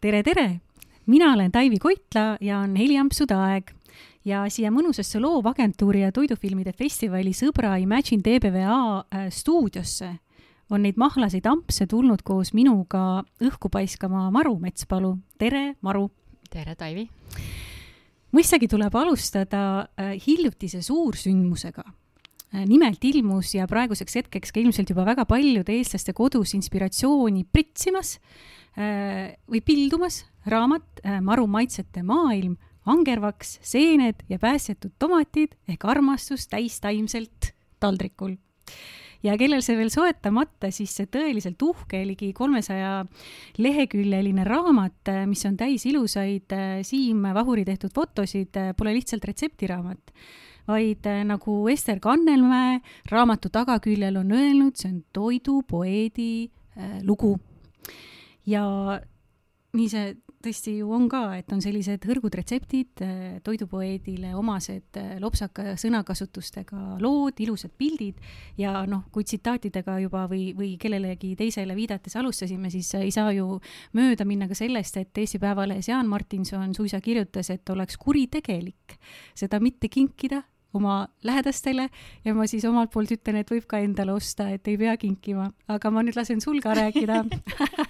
tere, tere! mina olen Taivi Koitla ja on heliampsude aeg ja siia mõnusasse loovagentuuri ja toidufilmide festivali Sõbra Imagine TBVA äh, stuudiosse on neid mahlaseid ampse tulnud koos minuga õhku paiskama Maru Metspalu. tere, Maru! tere, Taivi! mõistagi tuleb alustada äh, hiljutise suursündmusega äh, nimelt ilmus ja praeguseks hetkeks ka ilmselt juba väga paljude eestlaste kodus inspiratsiooni pritsimas või pildumas raamat Maru maitsete maailm angervaks, seened ja päästetud tomatid ehk armastus täistaimselt taldrikul. ja kellel see veel soetamata, siis see tõeliselt uhke, ligi kolmesaja leheküljeline raamat, mis on täis ilusaid Siim Vahuri tehtud fotosid, pole lihtsalt retseptiraamat vaid nagu Ester Kannelmäe raamatu tagaküljel on öelnud, see on toidupoeedi lugu. Ja nii see tõesti ju on ka, et on sellised hõrgud retseptid, äh, toidupoeedile omased äh, lopsaka sõnakasutustega lood, ilusad pildid. Ja noh, kui tsitaatidega juba või, või kellelegi teisele viidates alustasime, siis ei saa ju mööda minna ka sellest, et Eesti Päevalehes Jaan Martinson suisa kirjutas, et oleks kuritegelik seda mitte kinkida oma lähedastele ja ma siis omalt poolt ütlen, et võib ka endale osta, et ei pea kinkima, aga ma nüüd lasen sul ka rääkida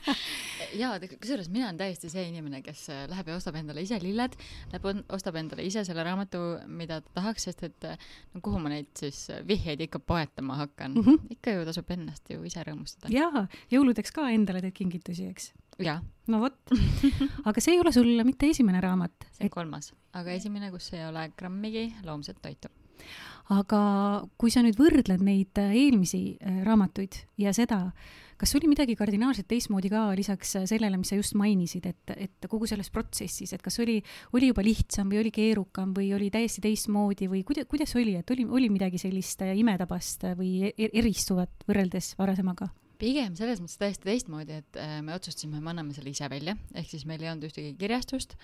jaa, kusjuures mina olen täiesti see inimene, kes äh, läheb ja ostab endale ise lilled, läheb, ostab endale ise selle raamatu, mida ta tahaks, sest et äh, no kuhu ma neid siis äh, vihjeid ikka poetama hakkan mm. -hmm. ikka ju tasub ennast ju ise rõõmustada. jaa, jõuludeks ka endale teed kingitusi, eks? Jaa. no vot aga see ei ole sul mitte esimene raamat. see on et... kolmas, aga esimene, kus ei ole grammigi loomset toitu aga kui sa nüüd võrdled neid eelmisi raamatuid ja seda, kas oli midagi kardinaalselt teistmoodi ka lisaks sellele, mis sa just mainisid, et, et kogu selles protsessis, et kas oli, oli juba lihtsam või oli keerukam või oli täiesti teistmoodi või kuida-, kuidas oli, et oli, oli midagi sellist imetabast või e-, eristuvat võrreldes varasemaga? Pigem selles mõttes täiesti teistmoodi, et äh, me otsustasime, me anname selle ise välja, ehk siis meil ei olnud ühtegi kirjastust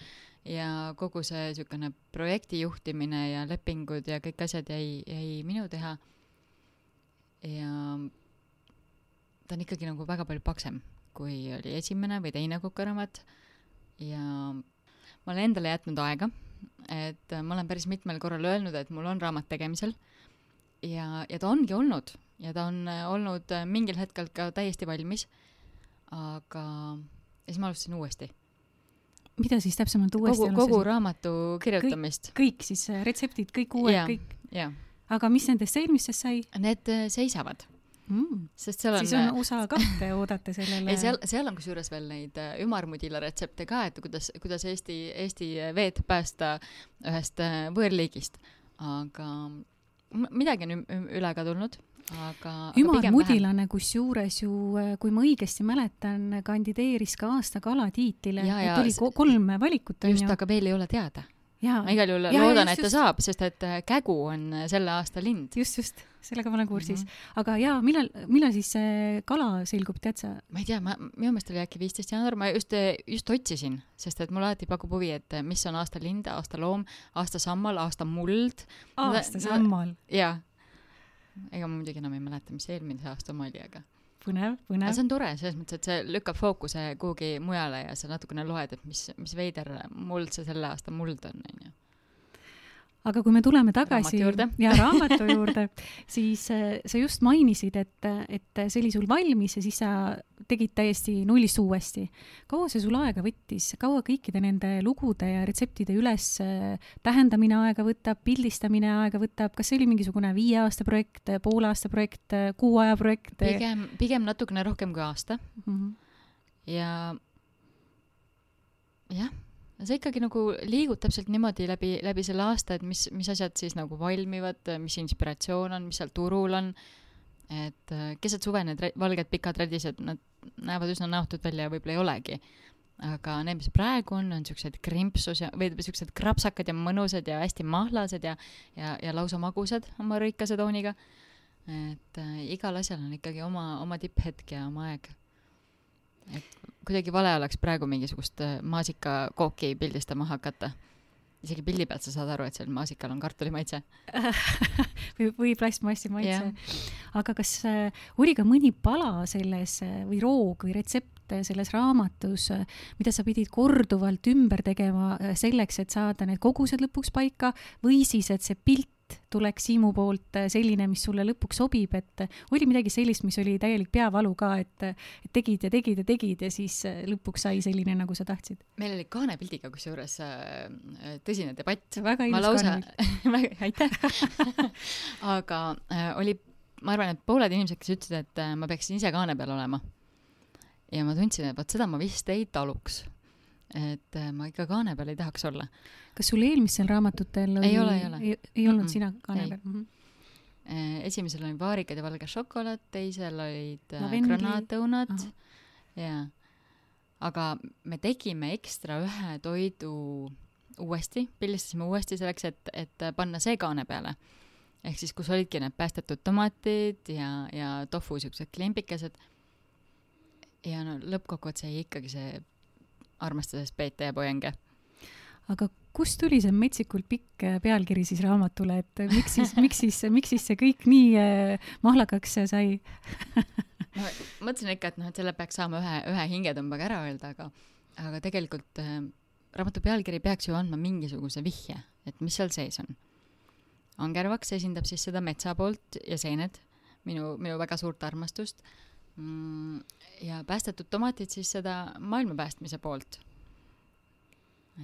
ja kogu see niisugune projekti juhtimine ja lepingud ja kõik asjad jäi, jäi minu teha. ja ta on ikkagi nagu väga palju paksem, kui oli esimene või teine kokaraamat ja ma olen endale jätnud aega, et ma olen päris mitmel korral öelnud, et mul on raamat tegemisel. Ja, ja ta ongi olnud ja ta on olnud mingil hetkel ka täiesti valmis, aga siis ma alustasin uuesti. mida siis täpsemalt uuesti kogu, kogu raamatu kirjutamist. kõik siis, retseptid, kõik uued, kõik? aga mis nendest eelmistest sai? Need seisavad mm.. sest seal on. siis on USA kahte oodata sellele. ei, seal, seal on kusjuures veel neid äh, ümarmudila retsepte ka, et kuidas, kuidas Eesti, Eesti veed päästa ühest äh, võõrliigist. aga midagi on üle ka tulnud aga, ümarmudilane kusjuures ju, äh, kui ma õigesti mäletan, kandideeris ka aasta kala tiitlile, et oli kolm valikut. just, aga veel ei ole teada ma igal juhul ja, loodan, et ta just. saab, sest et äh, Kägu on äh, selle aasta lind. just, just, sellega ma olen kursis mm. -hmm. aga jaa, millal, millal siis see kala selgub, tead sa? ma ei tea, ma, minu meelest oli äkki viisteist jaanuar, ma just, just otsisin, sest et mulle alati pakub huvi, et mis on aasta lind, aasta loom, aasta sammal, aasta muld. aasta sammal? jaa. Ega ma muidugi enam ei mäleta, mis eelmise aasta oma oli, aga põnev, põnev. see on tore selles mõttes, et see lükkab fookuse kuhugi mujale ja sa natukene loed, et mis, mis veider muld see selle aasta muld on, onju aga kui me tuleme tagasi ja raamatu juurde, siis äh, sa just mainisid, et, et see oli sul valmis ja siis sa tegid täiesti nullist uuesti. kaua see sul aega võttis, kaua kõikide nende lugude ja retseptide üles äh, tähendamine aega võtab, pildistamine aega võtab, kas see oli mingisugune viie aasta projekt, poole aasta projekt, kuu aja projekt? pigem, pigem natukene rohkem kui aasta mm. -hmm. ja jah see ikkagi nagu liigub täpselt niimoodi läbi, läbi selle aasta, et mis, mis asjad siis nagu valmivad, mis inspiratsioon on, mis seal turul on. et äh, keset suve need valged pikad rädised, nad näevad üsna näotud välja ja võib-olla ei olegi. aga need, mis praegu on, on siuksed krimpsus ja, või siuksed krapsakad ja mõnusad ja hästi mahlased ja, ja, ja lausa magusad oma rõikase tooniga. et äh, igal asjal on ikkagi oma, oma tipphetk ja oma aeg. Et kuidagi vale oleks praegu mingisugust äh, maasikakooki pildistama hakata. isegi pildi pealt sa saad aru, et seal maasikal on kartulimaitse või, või plastmassi maitse. aga kas äh, oli ka mõni pala selles äh, või roog või retsept, selles raamatus, mida sa pidid korduvalt ümber tegema selleks, et saada need kogused lõpuks paika või siis, et see pilt tuleks Siimu poolt selline, mis sulle lõpuks sobib, et oli midagi sellist, mis oli täielik peavalu ka, et, et tegid ja tegid ja tegid ja siis lõpuks sai selline, nagu sa tahtsid? meil oli kaanepildiga kusjuures äh, tõsine debatt. väga ilus lausa... kaanepilt aitäh aga äh, oli ma arvan, et pooled inimesed, kes ütlesid, et äh, ma peaksin ise kaane peal olema. ja ma tundsin, et vot seda ma vist ei taluks. Et äh, ma ikka kaane peal ei tahaks olla. kas sul eelmistel raamatutel oli, ei ole, ei ole. ei, ei olnud mm -mm. sina kaane peal mm? -hmm esimesel oli vaarikad ja valge šokolaad, teisel olid Lavendi. granaatõunad ja aga me tegime ekstra ühe toidu uuesti, pildistasime uuesti selleks, et, et panna see kaane peale ehk siis, kus olidki need päästetud tomatid ja, ja tofu siuksed klembikesed. ja no lõppkokkuvõttes jäi ikkagi see armastusest Peete ja Pojenge. aga kust tuli see metsikult pikk äh, pealkiri siis raamatule, et äh, miks siis miks siis, miks siis see kõik nii äh, mahlakaks sai no mõtlesin ikka, et noh, et selle peaks saama ühe, ühe hingetõmbega ära öelda, aga, aga tegelikult äh, raamatu pealkiri peaks ju andma mingisuguse vihje, et mis seal sees on Angervaks esindab siis seda metsa poolt ja seened, minu, minu väga suurt armastust. Ja päästetud tomatid siis seda maailma päästmise poolt.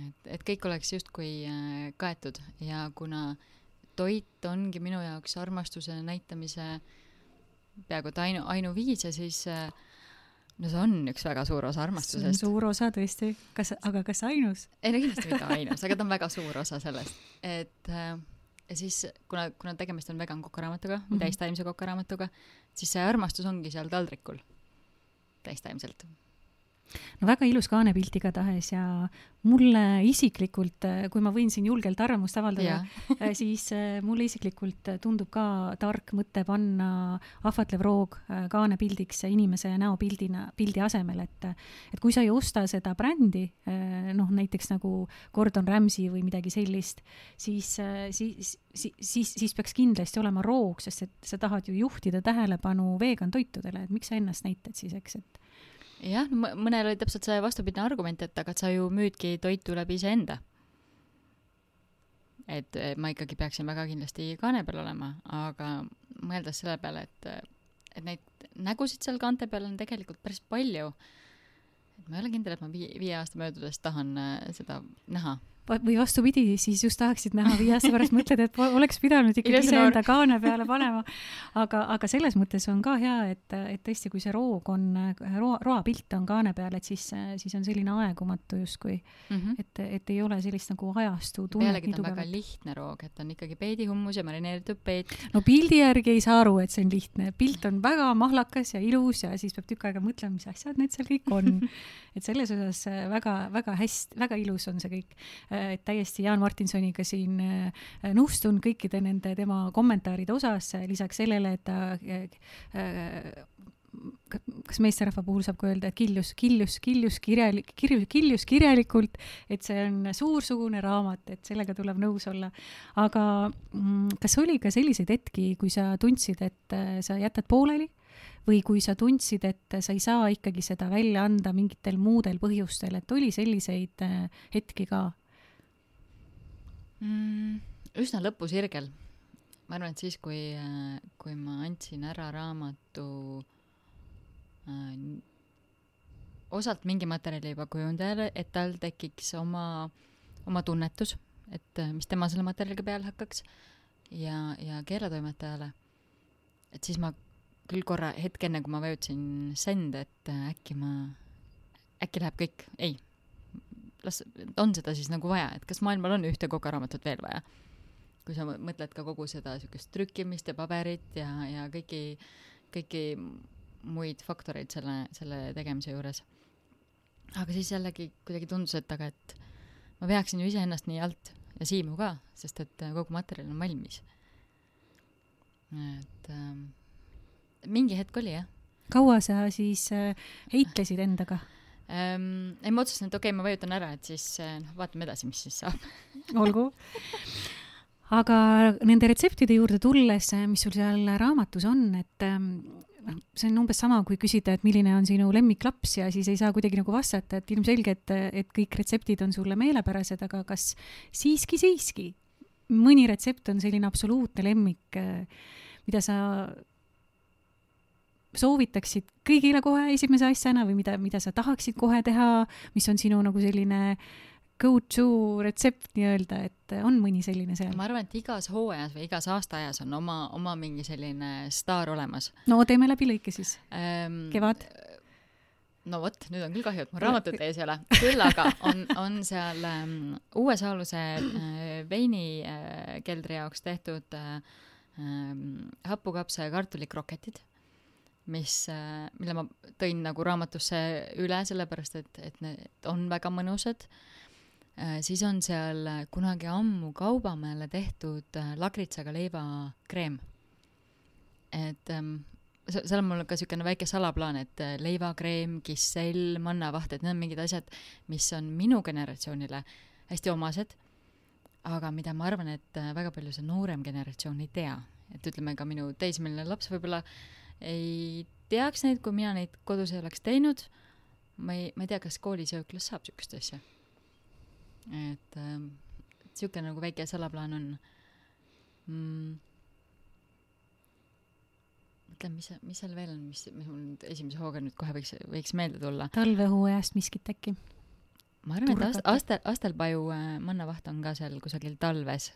et, et kõik oleks justkui äh, kaetud ja kuna toit ongi minu jaoks armastuse näitamise peaaegu et ainu, ainuviis ja siis äh, no see on üks väga suur osa armastusest. suur osa tõesti, kas, aga kas ainus? ei no kindlasti mitte ainus, aga ta on väga suur osa sellest, et äh, ja siis, kuna, kuna tegemist on vegan kokaraamatuga mm -hmm. täistaimse kokaraamatuga, siis see armastus ongi seal taldrikul täistaimselt no väga ilus kaanepilt igatahes ja mulle isiklikult, kui ma võin siin julgelt arvamust avaldada, äh, siis äh, mulle isiklikult tundub ka tark mõte panna ahvatlev roog äh, kaanepildiks inimese näopildina, pildi asemel, et et kui sa ei osta seda brändi, noh näiteks nagu Gordon Ramsay või midagi sellist, siis, siis, siis, siis, siis peaks kindlasti olema roog, sest et sa tahad ju juhtida tähelepanu vegan toitudele, et miks sa ennast näitad siis, eks, et jah, mõnel oli täpselt see vastupidine argument, et aga sa ju müüdki toitu läbi iseenda. et ma ikkagi peaksin väga kindlasti kaane peal olema, aga mõeldes selle peale, et, et neid nägusid seal kaante peal on tegelikult päris palju, et ma ei ole kindel, et ma viie, viie aasta möödudes tahan äh, seda näha või vastupidi, siis just tahaksid näha viie aasta pärast, mõtled, et oleks pidanud ikkagi iseenda kaane peale panema. aga, aga selles mõttes on ka hea, et, et tõesti, kui see roog on, roa, roapilt on kaane peal, et siis, siis on selline aegumatu justkui mm. -hmm. et, et ei ole sellist nagu ajastu tunnet. pealegi ta on väga lihtne roog, et on ikkagi peedihummus ja marineeritud peet. no pildi järgi ei saa aru, et see on lihtne, pilt on väga mahlakas ja ilus ja siis peab tükk aega mõtlema, mis asjad need seal kõik on. et selles osas väga-väga hästi, väga ilus on see kõik et täiesti Jaan Martinsoniga siin äh, nõustun kõikide nende tema kommentaaride osas, lisaks sellele, et ta äh, kas meesterahva puhul saab ka öelda, et kiljus, kiljus, kiljus kirjalik, kirjus, kiljus kirjalikult, et see on suursugune raamat, et sellega tuleb nõus olla. aga mm, kas oli ka selliseid hetki, kui sa tundsid, et äh, sa jätad pooleli või kui sa tundsid, et sa ei saa ikkagi seda välja anda mingitel muudel põhjustel, et oli selliseid hetki ka? Mm,? üsna lõpusirgel. ma arvan, et siis, kui, kui ma andsin ära raamatu äh, osalt mingi materjali juba kujundajale, et tal tekiks oma, oma tunnetus, et mis tema selle materjaliga peale hakkaks ja, ja keeletoimetajale. et siis ma küll korra, hetk enne, kui ma vajutasin send, et äkki ma, äkki läheb kõik, ei las, on seda siis nagu vaja, et kas maailmal on ühte kokaraamatut veel vaja? kui sa mõtled ka kogu seda niisugust trükkimist ja paberit ja, ja kõiki, kõiki muid faktoreid selle, selle tegemise juures. aga siis jällegi kuidagi tundus, et aga et ma veaksin ju iseennast nii alt ja Siimu ka, sest et kogu materjal on valmis. et ähm, mingi hetk oli jah. kaua sa siis äh, heitlesid endaga? Ähm,. ei, ma otsustasin, et okei okay,, ma vajutan ära, et siis äh, noh, vaatame edasi, mis siis saab olgu. aga nende retseptide juurde tulles, mis sul seal raamatus on, et ähm, noh, see on umbes sama, kui küsida, et milline on sinu lemmiklaps ja siis ei saa kuidagi nagu vastata, et ilmselge, et, et kõik retseptid on sulle meelepärased, aga kas siiski, siiski mõni retsept on selline absoluutne lemmik, mida sa soovitaksid kõigile kohe esimese asjana või mida, mida sa tahaksid kohe teha, mis on sinu nagu selline go-to retsept nii-öelda, et on mõni selline seal? ma arvan, et igas hooajas või igas aastaajas on oma, oma mingi selline staar olemas. no teeme läbi lõike siis ähm,. kevad? no vot, nüüd on küll kahju, et mul raamatut ees ei ole, küll aga on, on seal ähm, Uue Saaluse äh, veini äh, keldri jaoks tehtud äh, äh, hapukapsa ja kartulikroketid mis, äh, mille ma tõin nagu raamatusse üle, sellepärast et, et need on väga mõnusad. Äh, siis on seal kunagi ammu Kaubamäele tehtud äh, lagritsaga leivakreem. et ähm, seal on mul ka niisugune väike salaplaan, et leivakreem, kissell, mannavaht, et need on mingid asjad, mis on minu generatsioonile hästi omased, aga mida ma arvan, et väga palju see noorem generatsioon ei tea. et ütleme, ka minu teismeline laps võib-olla äh, ei teaks neid, kui mina neid kodus ei oleks teinud. ma ei, ma ei tea, kas koolisööklas saab siukest asja. et äh, siuke nagu väike salaplaan on mm.. mõtlen, mis, mis seal veel on, mis, mis mul nüüd esimese hooga nüüd kohe võiks, võiks meelde tulla. talvehooajast miskit äkki? ma arvan, et Ast-, Astel, Astelpaju äh, mannavaht on ka seal kusagil talves.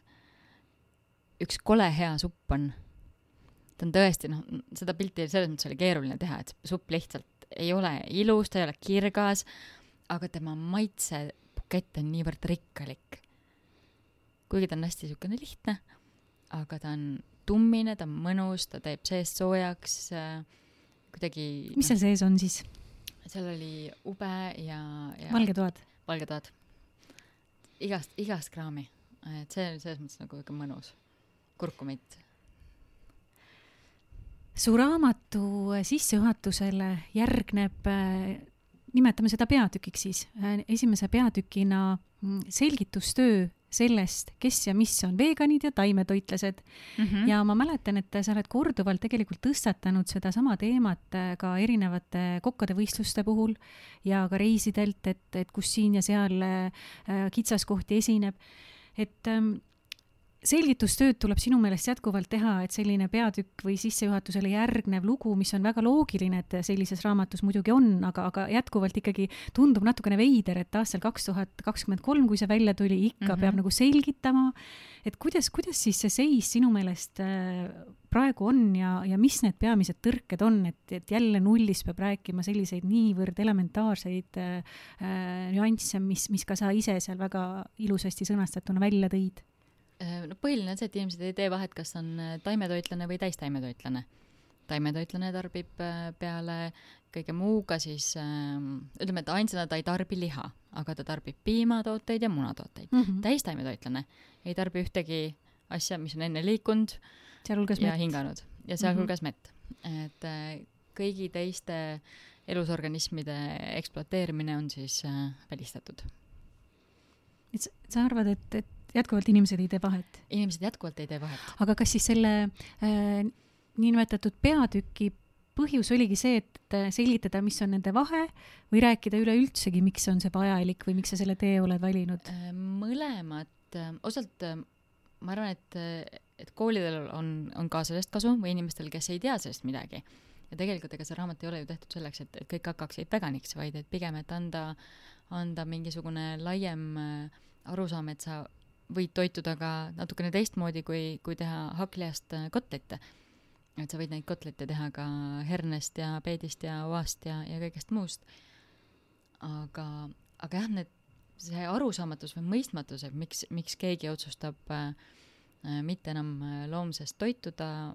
üks kole hea supp on ta on tõesti noh, seda pilti selles mõttes oli keeruline teha, et supp lihtsalt ei ole ilus, ta ei ole kirgas, aga tema maitsebukett on niivõrd rikkalik. kuigi ta on hästi niisugune lihtne, aga ta on tummine, ta on mõnus, ta teeb seest soojaks äh,, kuidagi mis seal sees on siis? seal oli ube ja, ja valgetoad? valgetoad. igast, igast kraami. et see on selles mõttes nagu ikka mõnus. kurkumit su raamatu sissejuhatusele järgneb, äh, nimetame seda peatükiks siis, äh, esimese peatükina mm, selgitustöö sellest, kes ja mis on veganid ja taimetoitlased mm. -hmm. ja ma mäletan, et sa oled korduvalt tegelikult tõstatanud sedasama teemat ka erinevate kokkade võistluste puhul ja ka reisidelt, et, et kus siin ja seal kitsaskohti esineb. et ähm, selgitustööd tuleb sinu meelest jätkuvalt teha, et selline peatükk või sissejuhatusele järgnev lugu, mis on väga loogiline, et sellises raamatus muidugi on, aga, aga jätkuvalt ikkagi tundub natukene veider, et aastal kaks tuhat kakskümmend kolm, kui see välja tuli, ikka mm -hmm. peab nagu selgitama, et kuidas, kuidas siis see seis sinu meelest äh, praegu on ja, ja mis need peamised tõrked on, et, et jälle nullist peab rääkima selliseid niivõrd elementaarseid äh, äh, nüansse, mis, mis ka sa ise seal väga ilusasti sõnastatuna välja tõid no põhiline on see, et inimesed ei tee vahet, kas on äh, taimetoitlane või täistaimetoitlane. taimetoitlane tarbib äh, peale kõige muuga siis ähm, ütleme, et ainsana ta ei tarbi liha, aga ta tarbib piimatooteid ja munatooteid mm. -hmm. täistaimetoitlane ei tarbi ühtegi asja, mis on enne liikunud ja mett. hinganud ja sealhulgas mm -hmm. mett. et kõigi teiste elusorganismide ekspluateerimine on siis äh, välistatud. et sa arvad, et, et jätkuvalt inimesed ei tee vahet? inimesed jätkuvalt ei tee vahet. aga kas siis selle äh, niinimetatud peatüki põhjus oligi see, et äh, selgitada, mis on nende vahe või rääkida üleüldsegi, miks on see vajalik või miks sa selle tee oled valinud? Äh, mõlemat, äh, osalt ma arvan, et, et koolidel on, on ka sellest kasu või inimestel, kes ei tea sellest midagi. ja tegelikult ega see raamat ei ole ju tehtud selleks, et, et kõik hakkaksid veganiks, vaid et pigem, et anda, anda mingisugune laiem arusaam, et sa võid toituda ka natukene teistmoodi, kui, kui teha hakklihast äh, kotlette. et sa võid neid kotlette teha ka hernest ja peedist ja oast ja, ja kõigest muust. aga, aga jah, need, see arusaamatus või mõistmatus, et miks, miks keegi otsustab äh, äh mitte enam äh, loomsest toituda,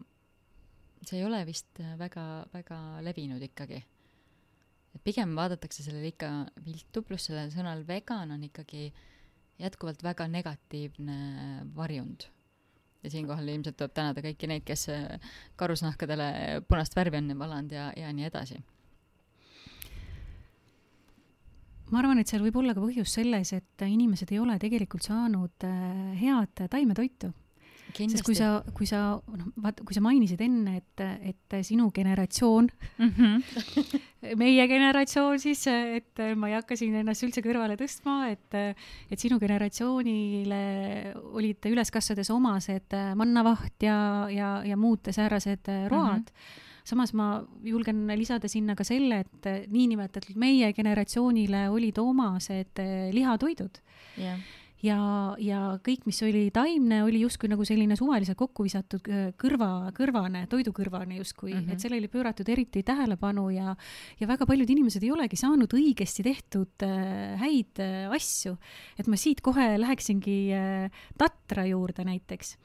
see ei ole vist väga, väga levinud ikkagi. et pigem vaadatakse sellele ikka viltu, pluss sellel sõnal vegan on ikkagi äh, jätkuvalt väga negatiivne varjund. ja siinkohal ilmselt tuleb tänada kõiki neid, kes äh, karusnahkadele punast värvi on valanud ja, ja nii edasi. ma arvan, et seal võib olla ka põhjus selles, et inimesed ei ole tegelikult saanud äh, head taimetoitu sest kui sa, kui sa, noh, vaata, kui sa mainisid enne, et, et sinu generatsioon mm, -hmm. meie generatsioon siis, et ma ei hakka siin ennast üldse kõrvale tõstma, et, et sinu generatsioonile olid üles kasvades omased mannavaht ja, ja, ja muud säärased road mm. -hmm samas ma julgen lisada sinna ka selle, et niinimetatud meie generatsioonile olid omased lihatoidud yeah ja, ja kõik, mis oli taimne, oli justkui nagu selline suvaliselt kokku visatud äh, kõrva, kõrvane, toidukõrvane justkui mm, -hmm. et sellele ei pööratud eriti tähelepanu ja, ja väga paljud inimesed ei olegi saanud õigesti tehtud äh, häid äh, asju. et ma siit kohe läheksingi äh, tatra juurde näiteks.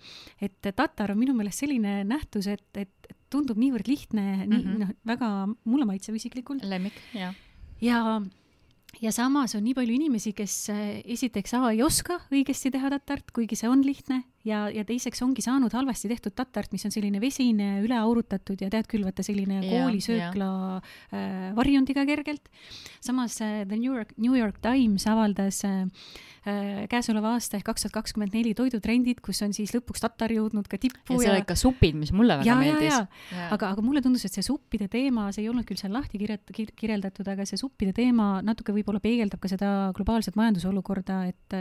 et tatar on minu meelest selline nähtus, et, et tundub niivõrd lihtne mm, -hmm. nii mhm. noh, väga mulle maitseb isiklikult. lemmik, jah. ja, ja ja samas on nii palju inimesi, kes äh, esiteks A ei oska õigesti teha tatart, kuigi see on lihtne ja, ja teiseks ongi saanud halvasti tehtud tatart, mis on selline vesine, üle aurutatud ja tead küll, vaata selline koolisöökla äh, varjundiga kergelt. samas äh, The New York, New York Times avaldas äh, käesoleva aasta ehk kaks tuhat kakskümmend neli toidutrendid, kus on siis lõpuks tatar jõudnud ka tippu. ja seal olid ka supid, mis mulle väga ja, meeldis. aga, aga mulle tundus, et see suppide teema, see ei olnud küll seal lahti kirjat-, kirjeldatud, aga see suppide teema natuke võib-olla peegeldab ka seda globaalset majandusolukorda, et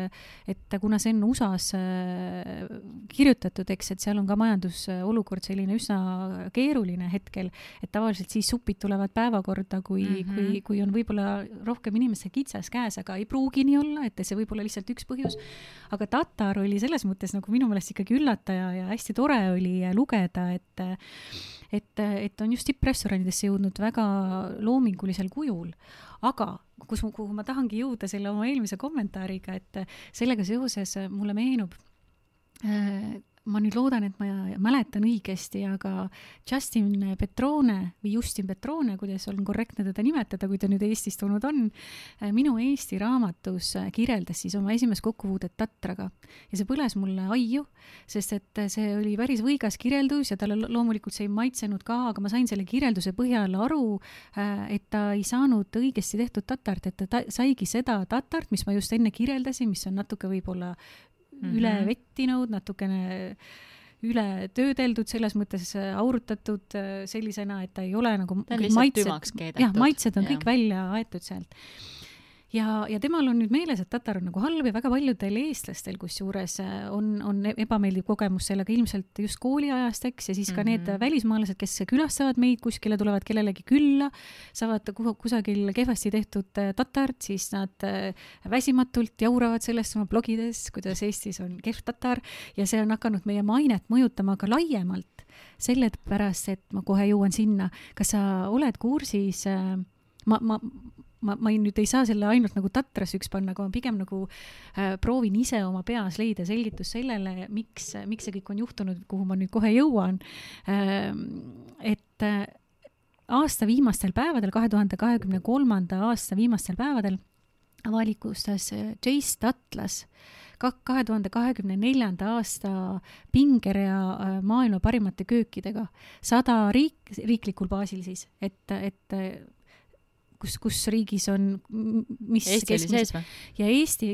et kuna see on USA-s äh, kirjutatud, eks, et seal on ka majandusolukord selline üsna keeruline hetkel, et tavaliselt siis supid tulevad päevakorda, kui mm, -hmm. kui, kui on võib-olla rohkem inimeste kitsas käes, aga ei pruugi nii olla, et see võib olla lihtsalt üks põhjus. aga Tatar oli selles mõttes nagu minu meelest ikkagi üllataja ja hästi tore oli lugeda, et et, et on just tipprestoranidesse jõudnud väga loomingulisel kujul. aga kus, kuhu ma tahangi jõuda selle oma eelmise kommentaariga, et sellega seoses mulle meenub Äh, ma nüüd loodan, et ma mäletan õigesti, aga Justin Petrone või Justin Petrone, kuidas on korrektne teda nimetada, kui ta nüüd eestistunud on, äh, minu Eesti raamatus äh, kirjeldas siis oma esimest kokkupuudet tatraga. Ja see põles mulle aiu, sest et see oli päris võigas kirjeldus ja talle loomulikult see ei maitsenud ka, aga ma sain selle kirjelduse põhjal aru, et ta ei saanud õigesti tehtud tatart, et ta saigi seda tatart, mis ma just enne kirjeldasin, mis on natuke võib-olla mm -hmm. üle vettinud, natukene üle töödeldud, selles mõttes äh, aurutatud äh, sellisena, et ta ei ole nagu maitsed, jah, maitsed on ja. kõik välja aetud sealt ja, ja temal on nüüd meeles, et tatar on nagu halb ja väga paljudel eestlastel kusjuures äh, on, on e-, ebameeldiv kogemus sellega ilmselt just kooliajast, eks, ja siis ka mm -hmm. need mhm. välismaalased, kes külastavad meid kuskile, tulevad kellelegi külla, saavad kusagil kehvasti tehtud äh, tatart, siis nad äh, väsimatult jauravad sellest oma blogides, kuidas Eestis on kehv tatar ja see on hakanud meie mainet mõjutama ka laiemalt sellepärast, et ma kohe jõuan sinna, kas sa oled kursis ma, ma, ma, ma ei, nüüd ei saa selle ainult nagu tatrasse üks panna, aga ma pigem nagu äh, proovin ise oma peas leida selgitust sellele, miks, miks see kõik on juhtunud, kuhu ma nüüd kohe jõuan äh,. et äh, aasta viimastel päevadel, kahe tuhande kahekümne kolmanda aasta viimastel päevadel avalikustas äh, Jace Atlas kahe tuhande kahekümne neljanda aasta pingerea äh, maailma parimate köökidega, sada riik, riiklikul baasil siis, et, et kus, kus riigis on, mis Eesti oli sees või? ja Eesti,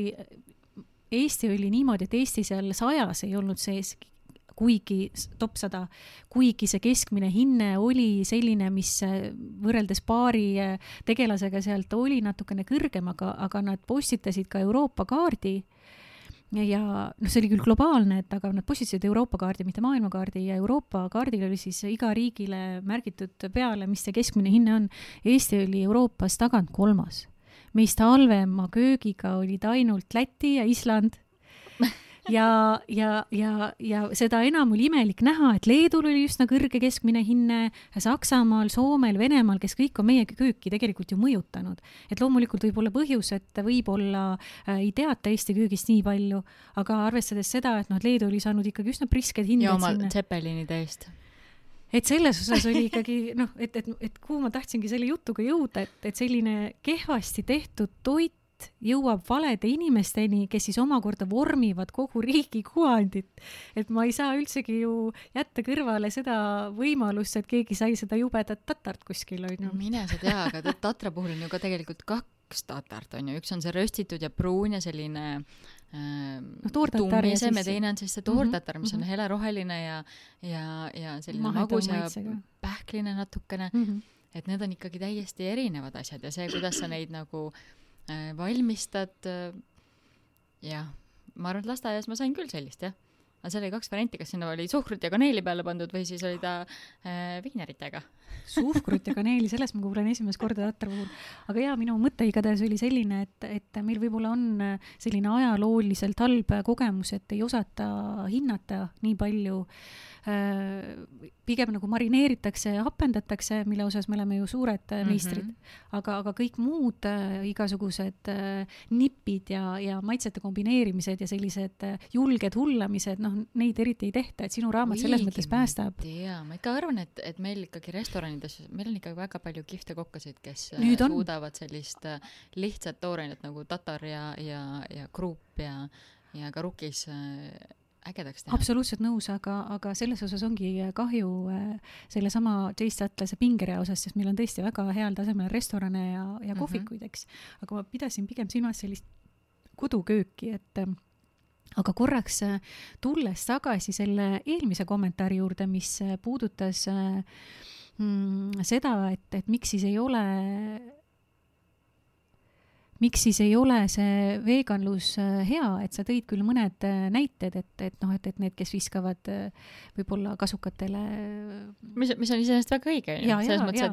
Eesti oli niimoodi, et Eesti seal sajas ei olnud sees, kuigi top sada, kuigi see keskmine hinne oli selline, mis võrreldes paari tegelasega sealt oli natukene kõrgem, aga, aga nad postitasid ka Euroopa kaardi ja noh, see oli küll globaalne, et aga nad postitasid Euroopa kaardi, mitte maailmakaardi ja Euroopa kaardil oli siis iga riigile märgitud peale, mis see keskmine hinne on. Eesti oli Euroopas tagant kolmas. meist halvema köögiga olid ainult Läti ja Island ja, ja, ja, ja seda enam oli imelik näha, et Leedul oli üsna kõrge keskmine hinne, Saksamaal, Soomel, Venemaal, kes kõik on meie kööki tegelikult ju mõjutanud. et loomulikult võib olla põhjus, et võib-olla äh, ei teata Eesti köögist nii palju, aga arvestades seda, et noh, Leedu oli saanud ikkagi üsna prisked hinded ja oma Zeppelinide eest et selles osas oli ikkagi noh, et, et, et kuhu ma tahtsingi selle jutuga jõuda, et, et selline kehvasti tehtud toit jõuab valede inimesteni, kes siis omakorda vormivad kogu riigi kuvandit. et ma ei saa üldsegi ju jätta kõrvale seda võimalust, et keegi sai seda jubedat tatart kuskil onju. no mine sa tea, aga Tatra puhul on ju ka tegelikult kaks tatart on ju, üks on see röstitud ja pruun ja selline äh, no tummisem ja teine on siis see toortatar, mis on mhm. heleroheline ja ja, ja selline magus ja pähkline natukene, mm -hmm. et need on ikkagi täiesti erinevad asjad ja see, kuidas sa neid nagu äh, valmistad äh,, jah, ma arvan, et lasteaias ma sain küll sellist jah. aga seal oli kaks varianti, kas sinna oli suhkrut ja kaneeli peale pandud või siis oli ta äh, viineritega. Suhkrut ja kaneeli, sellest ma kuulen esimest korda tatra puhul. aga jaa, minu mõte igatahes oli selline, et, et meil võib-olla on selline ajalooliselt halb kogemus, et ei osata hinnata nii palju äh, pigem nagu marineeritakse ja hapendatakse, mille osas me oleme ju suured mm Mhm. meistrid -hmm. aga, aga kõik muud äh, igasugused äh, nipid ja, ja maitsete kombineerimised ja sellised äh, julged hullamised, noh, neid eriti ei tehta, et sinu raamat selles mõttes päästab. jaa, ma ikka arvan, et, et meil ikkagi restoranides, meil on ikka väga palju kihvte kokkasid, kes äh, Nüüd on. suudavad sellist äh, lihtsat toorainet nagu tatar ja, ja, ja kruup ja, ja ka rukis äh, ägedaks teha. absoluutselt nõus, aga, aga selles osas ongi kahju äh, sellesama Jace Atlase pingerea osas, sest meil on tõesti väga heal tasemel restorane ja, ja Mhm. kohvikuid, eks. aga ma pidasin pigem silmas sellist kodukööki, et ähm, aga korraks äh, tulles tagasi selle eelmise kommentaari juurde, mis äh, puudutas äh, mm, seda, et, et miks siis ei ole miks siis ei ole see veganlus äh, hea, et sa tõid küll mõned äh, näited, et, et noh, et, et need, kes viskavad äh, võib-olla kasukatele mis, mis on iseenesest väga õige, selles mõttes,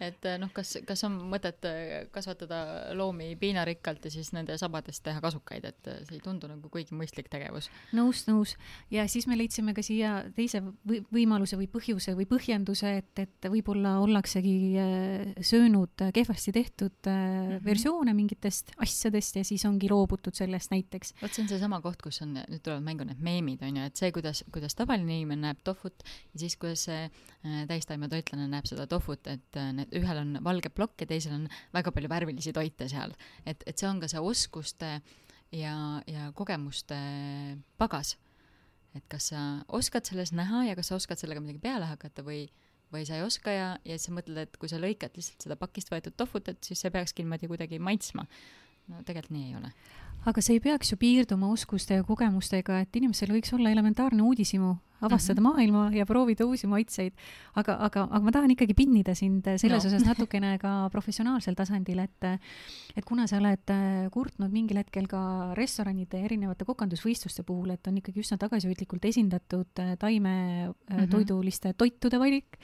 et, et noh, kas, kas on mõtet kasvatada loomi piinarikkalt ja siis nende sabadest teha kasukaid, et see ei tundu nagu kuigi mõistlik tegevus. nõus, nõus. ja siis me leidsime ka siia teise või võimaluse või põhjuse või põhjenduse, et, et võib-olla ollaksegi söönud kehvasti tehtud äh, Mhm. versioone mingitest asjadest ja siis ongi loobutud sellest näiteks. vot see on seesama koht, kus on, nüüd tulevad mängu need meemid, onju, et see, kuidas, kuidas tavaline inimene näeb tohvut ja siis, kuidas see äh, täistaimetoitlane näeb seda tohvut, et äh, need, ühel on valge plokk ja teisel on väga palju värvilisi toite seal. et, et see on ka see oskuste ja, ja kogemuste pagas. et kas sa oskad selles näha ja kas sa oskad sellega midagi peale hakata või, või sa ei oska ja, ja siis sa mõtled, et kui sa lõikad lihtsalt seda pakist võetud tohvut, et siis see peakski niimoodi kuidagi maitsma. no tegelikult nii ei ole. aga see ei peaks ju piirduma oskuste ja kogemustega, et inimesel võiks olla elementaarne uudishimu, avastada mm -hmm. maailma ja proovida uusi maitseid. aga, aga, aga ma tahan ikkagi pinnida sind selles No. osas natukene ka professionaalsel tasandil, et et kuna sa oled äh, kurtnud mingil hetkel ka restoranide erinevate kokandusvõistluste puhul, et on ikkagi üsna tagasihoidlikult esindatud äh, taimetoiduliste mm -hmm. toitude valik,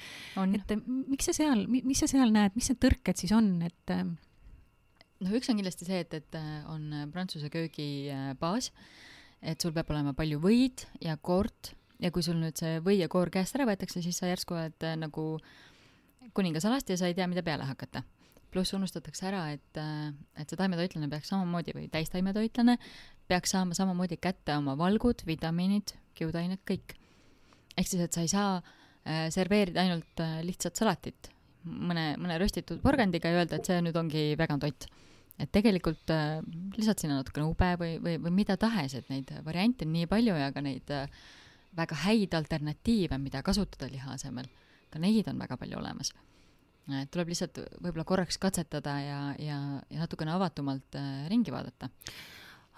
et äh, miks sa seal, mis sa seal näed, mis need tõrked siis on, et äh, noh, üks on kindlasti see, et, et äh, on äh, prantsuse köögi äh, baas, et sul peab olema palju võid ja koort ja kui sul nüüd see või ja koor käest ära võetakse, siis sa järsku oled äh, nagu kuningasalast ja sa ei tea, mida peale hakata. pluss unustatakse ära, et, et see taimetoitlane peaks samamoodi või täistaimetoitlane peaks saama samamoodi kätte oma valgud, vitamiinid, kiudained, kõik. ehk siis, et sa ei saa äh, serveerida ainult äh, lihtsat salatit mõne, mõne röstitud porgandiga ja öelda, et see nüüd ongi vegan toit. et tegelikult äh, lisad sinna natukene ube või, või, või mida tahes, et neid variante on nii palju ja ka neid äh, väga häid alternatiive, mida kasutada liha asemel, ka neid on väga palju olemas. et tuleb lihtsalt võib-olla korraks katsetada ja, ja, ja natukene avatumalt äh, ringi vaadata.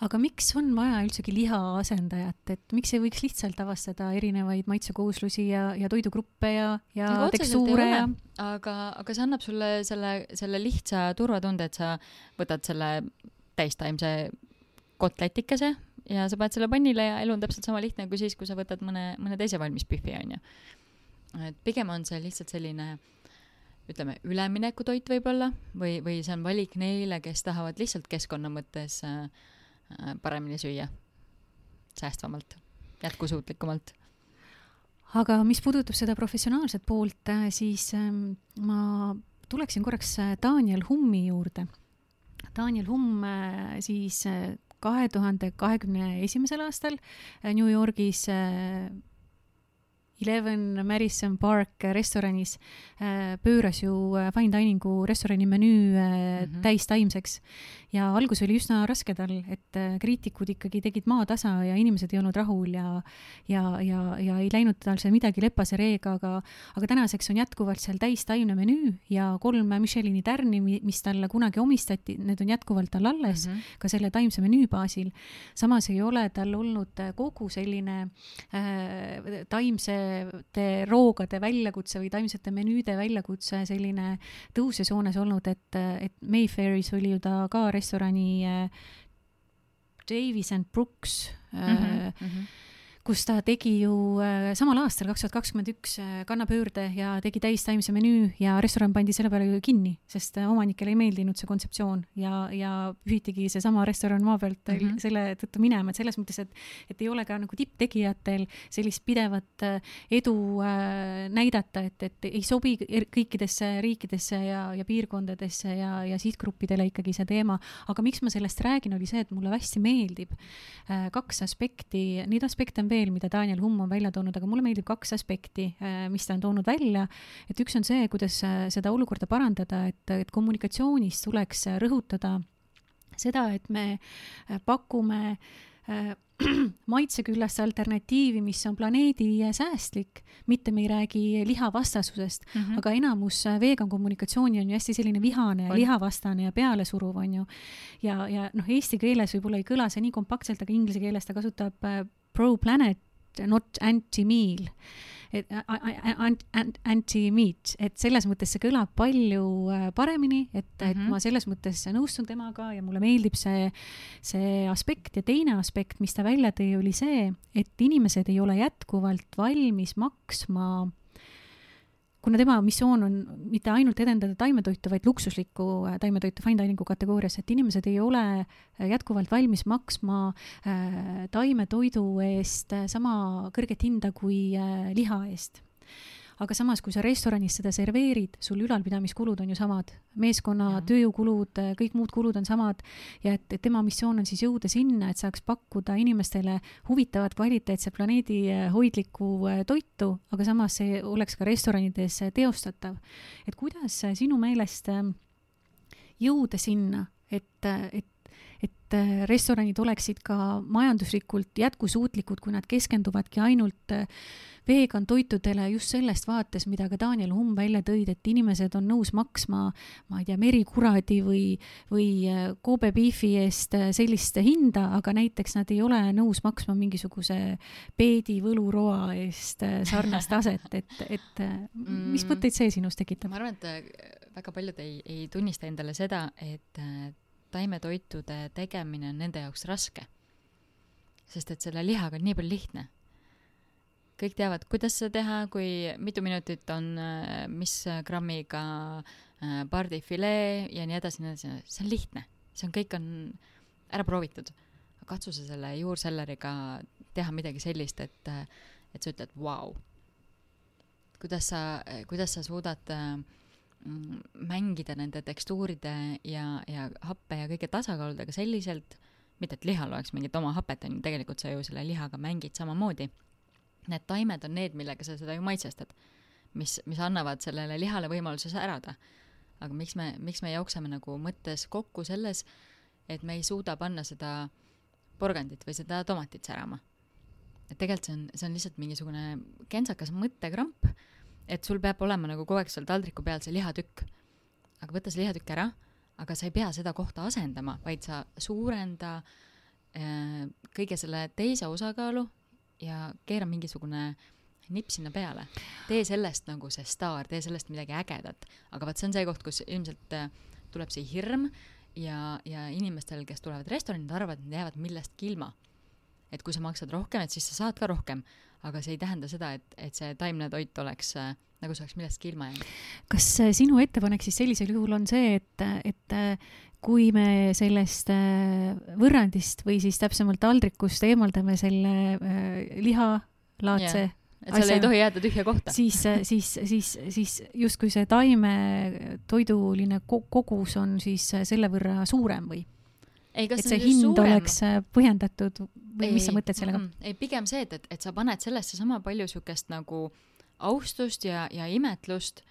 aga miks on vaja üldsegi liha asendajat, et miks ei võiks lihtsalt avastada erinevaid maitsekooslusi ja, ja toidugruppe ja, ja ei tekstuure ja aga, aga see annab sulle selle, selle lihtsa turvatunde, et sa võtad selle täistaimse kotletikese ja sa paned selle pannile ja elu on täpselt sama lihtne kui siis, kui sa võtad mõne, mõne teise valmis pühvi, onju. et pigem on see lihtsalt selline ütleme, üleminekutoit võib-olla või, või see on valik neile, kes tahavad lihtsalt keskkonna mõttes äh, äh, paremini süüa, säästvamalt, jätkusuutlikumalt. aga mis puudutab seda professionaalset poolt, siis ähm, ma tuleksin korraks äh, Daniel Hummi juurde. Daniel Humm äh, siis kahe tuhande kahekümne esimesel aastal äh, New Yorgis äh, Eleven Madison Park restoranis pööras ju fine dining'u restorani menüü mm -hmm. täistaimseks ja algus oli üsna raske tal, et äh, kriitikud ikkagi tegid maatasa ja inimesed ei olnud rahul ja ja, ja, ja ei läinud tal seal midagi lepase reega, aga aga tänaseks on jätkuvalt seal täistaimne menüü ja kolm Michelini tärni, mis talle kunagi omistati, need on jätkuvalt tal alles mm, -hmm. ka selle taimse menüü baasil. samas ei ole tal olnud kogu selline äh, taimsete roogade väljakutse või taimsete menüüde väljakutse selline tõusjasoones olnud, et, et Mayfairis oli ju ta ka restorani äh, Davis and Brooks mm. -hmm, mm -hmm kus ta tegi ju äh, samal aastal, kaks tuhat kakskümmend üks, äh, kannapöörde ja tegi täistaimse menüü ja restoran pandi selle peale ju kinni, sest äh, omanikele ei meeldinud see kontseptsioon ja, ja pühitigi seesama restoran maa pealt mm -hmm. selle tõttu minema, et selles mõttes, et, et ei ole ka nagu tipptegijatel sellist pidevat edu äh, näidata, et, et ei sobi er-, kõikidesse riikidesse ja, ja piirkondadesse ja, ja sihtgruppidele ikkagi see teema. aga miks ma sellest räägin, oli see, et mulle hästi meeldib äh, kaks aspekti, neid aspekte on veel veel, mida Daniel Humm on välja toonud, aga mulle meeldib kaks aspekti, äh, mis ta on toonud välja. et üks on see, kuidas äh, seda olukorda parandada, et, et kommunikatsioonis tuleks rõhutada seda, et me äh, pakume maitse küljest alternatiivi, mis on planeedisäästlik, mitte me ei räägi lihavastassusest mm, -hmm. aga enamus vegan kommunikatsiooni on ju hästi selline vihane ja lihavastane ja pealesuruv, on ju. ja, ja noh, eesti keeles võib-olla ei kõla see nii kompaktselt, aga inglise keeles ta kasutab pro-planet, not anti-meal et anti-meat, et selles mõttes see kõlab palju äh, paremini, et mm, -hmm. et mhm. ma selles mõttes nõustun temaga ja mulle meeldib see, see aspekt ja teine aspekt, mis ta välja tõi, oli see, et inimesed ei ole jätkuvalt valmis maksma kuna tema missioon on mitte ainult edendada taimetoitu, vaid luksuslikku äh, taimetoitu fine dining'u kategoorias, et inimesed ei ole äh, jätkuvalt valmis maksma äh, taimetoidu eest sama kõrget hinda kui liha eest aga samas, kui sa restoranis seda serveerid, sul ülalpidamiskulud on ju samad, meeskonna tööjõukulud, kõik muud kulud on samad ja et, et tema missioon on siis jõuda sinna, et saaks pakkuda inimestele huvitavat, kvaliteetset, planeedihoidlikku äh, toitu, aga samas see oleks ka restoranides teostatav. et kuidas sinu meelest äh, jõuda sinna, et, et et äh, restoranid oleksid ka majanduslikult jätkusuutlikud, kui nad keskenduvadki ainult vegan toitudele just sellest vaates, mida ka Daniel Humm välja tõid, et inimesed on nõus maksma, ma ei tea, merikuradi või, või äh, Kobe beefi eest äh, sellist hinda, aga näiteks nad ei ole nõus maksma mingisuguse peedi võluroa eest äh, sarnast taset, et, et mis mm. mõtteid see sinus tekitab? ma arvan, et väga paljud ei, ei tunnista endale seda, et taimetoitude tegemine on nende jaoks raske. sest et selle lihaga on nii palju lihtne kõik teavad, kuidas seda teha, kui mitu minutit on äh, mis grammiga äh, pardifilee ja nii edasi, nii edasi, see on lihtne, see on, kõik on ära proovitud. katsu sa selle juurselleriga teha midagi sellist, et, et sa ütled vau kuidas sa, kuidas sa suudad äh, mängida nende tekstuuride ja, ja happe ja kõige tasakaaludega selliselt, mitte et lihal oleks mingit oma hapet, on ju, tegelikult sa ju selle lihaga mängid samamoodi need taimed on need, millega sa seda ju maitsestad, mis, mis annavad sellele lihale võimaluse särada. aga miks me, miks me jookseme nagu mõttes kokku selles, et me ei suuda panna seda porgandit või seda tomatit särama. et tegelikult see on, see on lihtsalt mingisugune kentsakas mõttekramp, et sul peab olema nagu kogu aeg seal taldriku peal see lihatükk. aga võta see lihatükk ära, aga sa ei pea seda kohta asendama, vaid sa suurenda äh, kõige selle teise osakaalu ja keera mingisugune nipp sinna peale. tee sellest nagu see staar, tee sellest midagi ägedat. aga vot see on see koht, kus ilmselt äh, tuleb see hirm ja, ja inimestel, kes tulevad restorani, nad arvavad, et nad jäävad millestki ilma. Et kui sa maksad rohkem, et siis sa saad ka rohkem, aga see ei tähenda seda, et, et see taimne toit oleks äh, nagu see oleks millestki ilma jäänud. kas äh, sinu ettepanek siis sellisel juhul on see, et, et kui me sellest äh, võrrandist või siis täpsemalt taldrikust eemaldame selle äh, lihalaadse yeah et seal ei tohi jääda tühja kohta. siis, äh, siis, siis, siis justkui see taimetoiduline kogus on siis selle võrra suurem või? Ei, et see hind suurem? oleks põhjendatud või mis sa mõtled sellega? ei, pigem see, et, et, et sa paned sellesse sama palju siukest nagu austust ja, ja imetlust,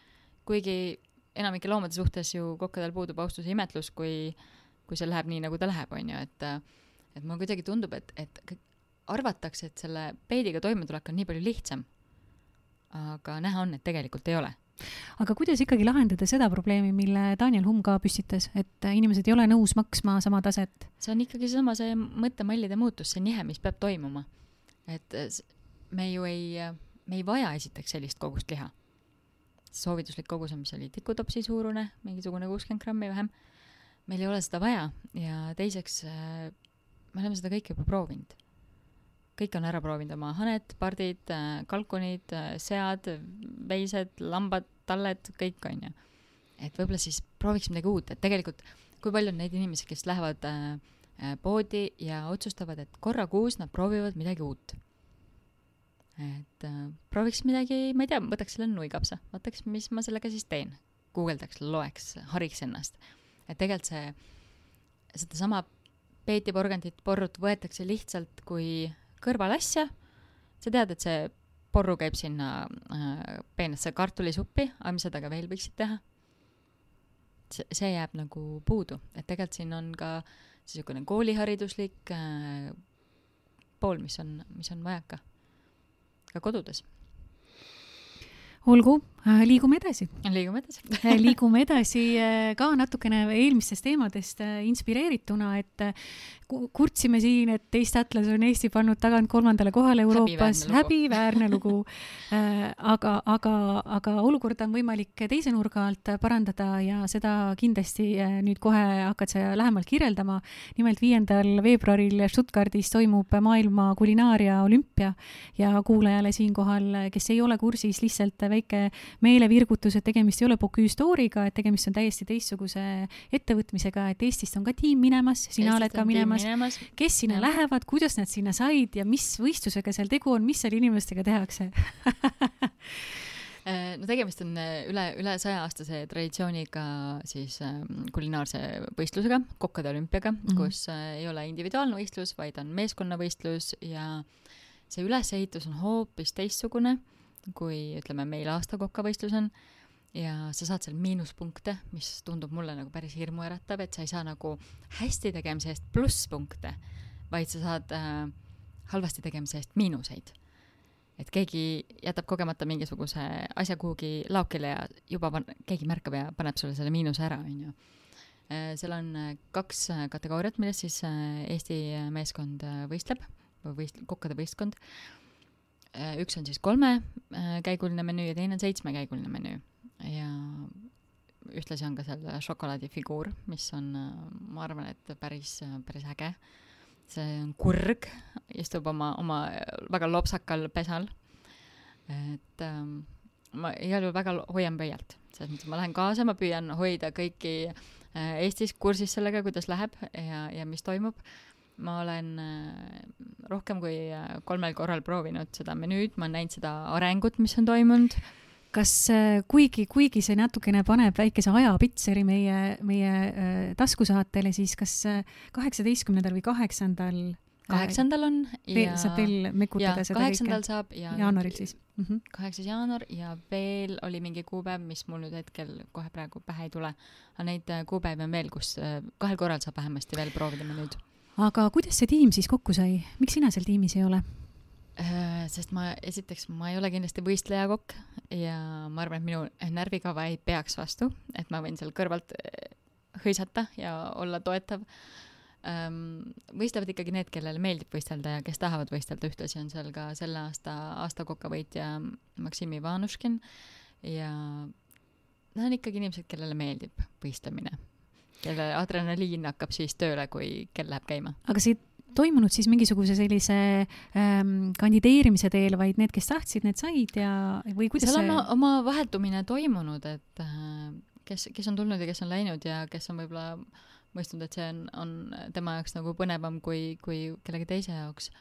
kuigi enamike loomade suhtes ju kokkadel puudub austus ja imetlus, kui, kui see läheb nii, nagu ta läheb, on ju, et et mulle kuidagi tundub, et, et arvatakse, et selle peediga toimetulek on nii palju lihtsam. aga näha on, et tegelikult ei ole aga kuidas ikkagi lahendada seda probleemi, mille Daniel Humm ka püstitas, et inimesed ei ole nõus maksma sama taset? see on ikkagi seesama, see mõttemallide muutus, see nihe, mis peab toimuma. et me ju ei, me ei vaja esiteks sellist kogust liha. soovituslik kogus on, mis oli tikutopsi suurune, mingisugune kuuskümmend grammi vähem. meil ei ole seda vaja ja teiseks me oleme seda kõike juba proovinud. Kõik on ära proovinud oma haned, pardid, kalkunid, sead, veised, lambad, talled, kõik on ju. et võib-olla siis prooviks midagi uut, et tegelikult kui palju on neid inimesi, kes lähevad äh, poodi ja otsustavad, et korra kuus nad proovivad midagi uut. et äh, prooviks midagi, ma ei tea, võtaks selle nuikapsa, vaataks, mis ma sellega siis teen. guugeldaks, loeks, hariks ennast. et tegelikult see, sedasama peetiporgandit, porrut võetakse lihtsalt kui kõrvalasja. sa tead, et see porru käib sinna äh, peenesse kartulisuppi, aga mis sa temaga veel võiksid teha? see, jääb nagu puudu, et tegelikult siin on ka niisugune koolihariduslik äh, pool, mis on, mis on vajaka ka kodudes olgu, liigume edasi. liigume edasi äh, liigume edasi äh, ka natukene eelmistest teemadest inspireerituna, et kurtsime siin, et Eesti Atlas on Eesti pannud tagant kolmandale kohale Euroopas, häbiväärne lugu aga, aga, aga olukorda on võimalik teise nurga alt parandada ja seda kindlasti nüüd kohe hakkad sa lähemalt kirjeldama. nimelt viiendal veebruaril Stuttgardis toimub maailma kulinaaria olümpia ja kuulajale siinkohal, kes ei ole kursis, lihtsalt väike meelevirgutus, et tegemist ei ole Bocuse d'Origa, et tegemist on täiesti teistsuguse ettevõtmisega, et Eestist on ka tiim minemas, sina Eestist oled ka minemas, minemas., kes sinna ja. lähevad, kuidas nad sinna said ja mis võistlusega seal tegu on, mis seal inimestega tehakse äh, no tegemist on äh, üle, üle saja-aastase traditsiooniga siis äh, kulinaarse võistlusega, kokkade olümpiaga mm, -hmm. kus ei ole individuaalne võistlus, vaid on meeskonnavõistlus ja see ülesehitus on hoopis teistsugune kui ütleme, meil aastakokkavõistlus on ja sa saad seal miinuspunkte, mis tundub mulle nagu päris hirmuäratav, et sa ei saa nagu hästi tegemise eest plusspunkte, vaid sa saad äh, halvasti tegemise eest miinuseid. et keegi jätab kogemata mingisuguse asja kuhugi laokile ja juba pan-, keegi märkab ja paneb sulle selle miinuse ära, on ju. Äh, seal on äh, kaks äh, kategooriat, milles siis Eesti meeskond võistleb, või võist-, kokkade võistkond Äh, üks on siis kolmekäiguline äh, menüü ja teine on seitsmekäiguline menüü ja ühtlasi on ka seal šokolaadifiguur, mis on, äh, ma arvan, et päris, päris äge. see on kurg, istub oma, oma väga lopsakal pesal. et ähm, ma igal juhul väga hoian pöialt, selles mõttes ma lähen kaasa, ma püüan hoida kõiki äh, Eestis kursis sellega, kuidas läheb ja, ja mis toimub ma olen äh, rohkem kui äh, kolmel korral proovinud seda menüüd, ma olen näinud seda arengut, mis on toimunud. kas äh, kuigi, kuigi see natukene paneb väikese ajapitseri meie, meie taskusaatele, siis kas kaheksateistkümnendal või kaheksandal kaheksandal on ja saab veel mekutada seda kaheksandal kõike? saab ja jaanuaril siis mm -hmm.? kaheksas jaanuar ja veel oli mingi kuupäev, mis mul nüüd hetkel kohe praegu pähe ei tule. aga neid kuupäevi on veel, kus kahel korral saab vähemasti veel proovida menüüd aga kuidas see tiim siis kokku sai, miks sina seal tiimis ei ole? Äh, sest ma, esiteks, ma ei ole kindlasti võistlejakokk ja ma arvan, et minu närvikava ei peaks vastu, et ma võin seal kõrvalt äh, hõisata ja olla toetav. Ähm, võistlevad ikkagi need, kellele meeldib võistelda ja kes tahavad võistelda, ühtlasi on seal ka selle aasta aastakoka võitja Maksim Ivanuškin ja need on ikkagi inimesed, kellele meeldib võistlemine kelle adrenaliin hakkab siis tööle, kui kell läheb käima. aga see ei toimunud siis mingisuguse sellise ähm, kandideerimise teel, vaid need, kes tahtsid, need said ja, või kuidas seal on see... oma vahetumine toimunud, et äh, kes, kes on tulnud ja kes on läinud ja kes on võib-olla mõistnud, et see on, on tema jaoks nagu põnevam kui, kui kellegi teise jaoks.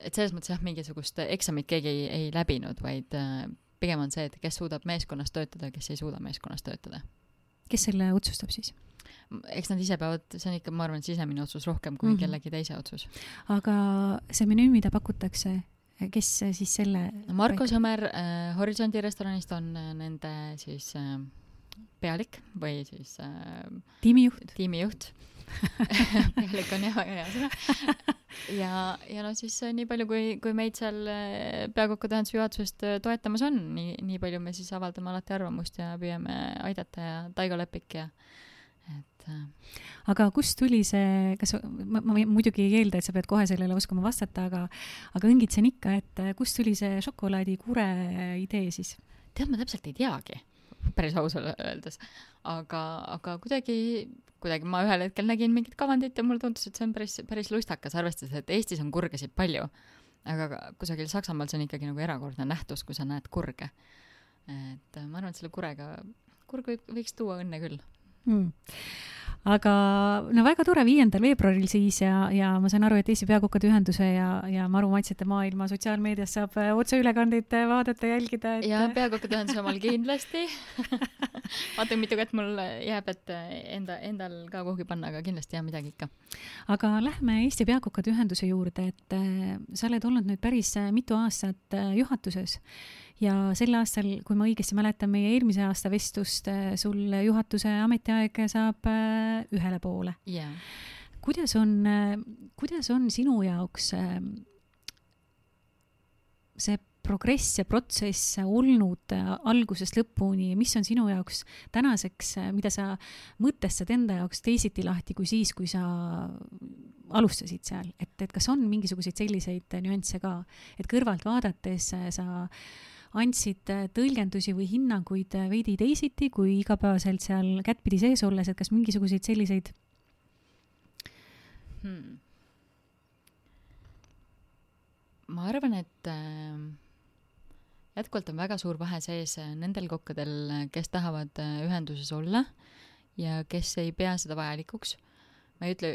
et selles mõttes jah, mingisugust eksamit keegi ei, ei läbinud, vaid äh, pigem on see, et kes suudab meeskonnas töötada, kes ei suuda meeskonnas töötada kes selle otsustab siis? eks nad ise peavad, see on ikka, ma arvan, sisemine otsus rohkem kui mm -hmm. kellegi teise otsus. aga see menüü, mida pakutakse, kes siis selle Marko Sõmer äh, Horisondi restoranist on äh, nende siis äh, pealik või siis äh, tiimijuht, tiimijuht pealik on jah hea sõna. ja, ja no siis äh, nii palju, kui, kui meid seal äh, peakokkade ühenduse juhatusest äh, toetamas on, nii, nii palju me siis avaldame alati arvamust ja püüame aidata ja Taigo Lepik ja et aga kust tuli see, kas ma, ma muidugi ei eelda, et sa pead kohe sellele oskama vastata, aga aga õngitsen ikka, et kust tuli see šokolaadikure idee siis? tead, ma täpselt ei teagi, päris ausalt öeldes, aga, aga kuidagi, kuidagi ma ühel hetkel nägin mingit kavandit ja mulle tundus, et see on päris, päris lustakas, arvestades, et Eestis on kurgesid palju. aga kusagil Saksamaal see on ikkagi nagu erakordne nähtus, kui sa näed kurge. et ma arvan, et selle kurega, kurg võib, võiks tuua õnne küll. mm.. Aga no väga tore, viiendal veebruaril siis ja, ja ma saan aru, et Eesti Peakokkade Ühenduse ja, ja Maru Maitsete Maailma sotsiaalmeedias saab äh, otseülekandeid äh, vaadata, jälgida, et ja peakokkade ühenduse omal kindlasti. vaatan, mitu kätt mul jääb, et äh, enda, endal ka kuhugi panna, aga kindlasti jah, midagi ikka. aga lähme Eesti Peakokkade Ühenduse juurde, et äh, sa oled olnud nüüd päris äh, mitu aastat äh, juhatuses ja sel aastal, kui ma õigesti mäletan meie eelmise aasta vestlust äh,, sul juhatuse ametiaeg saab äh, ühele poole. jaa. kuidas on, kuidas on sinu jaoks äh, see progress ja protsess olnud äh, algusest lõpuni ja mis on sinu jaoks tänaseks, mida sa mõtestad enda jaoks teisiti lahti kui siis, kui sa alustasid seal, et, et kas on mingisuguseid selliseid nüansse ka, et kõrvalt vaadates äh, sa andsid äh, tõlgendusi või hinnanguid äh, veidi teisiti kui igapäevaselt seal kättpidi sees olles, et kas mingisuguseid selliseid hmm.. ma arvan, et äh, jätkuvalt on väga suur vahe sees nendel kokkadel, kes tahavad ühenduses olla ja kes ei pea seda vajalikuks. ma ei ütle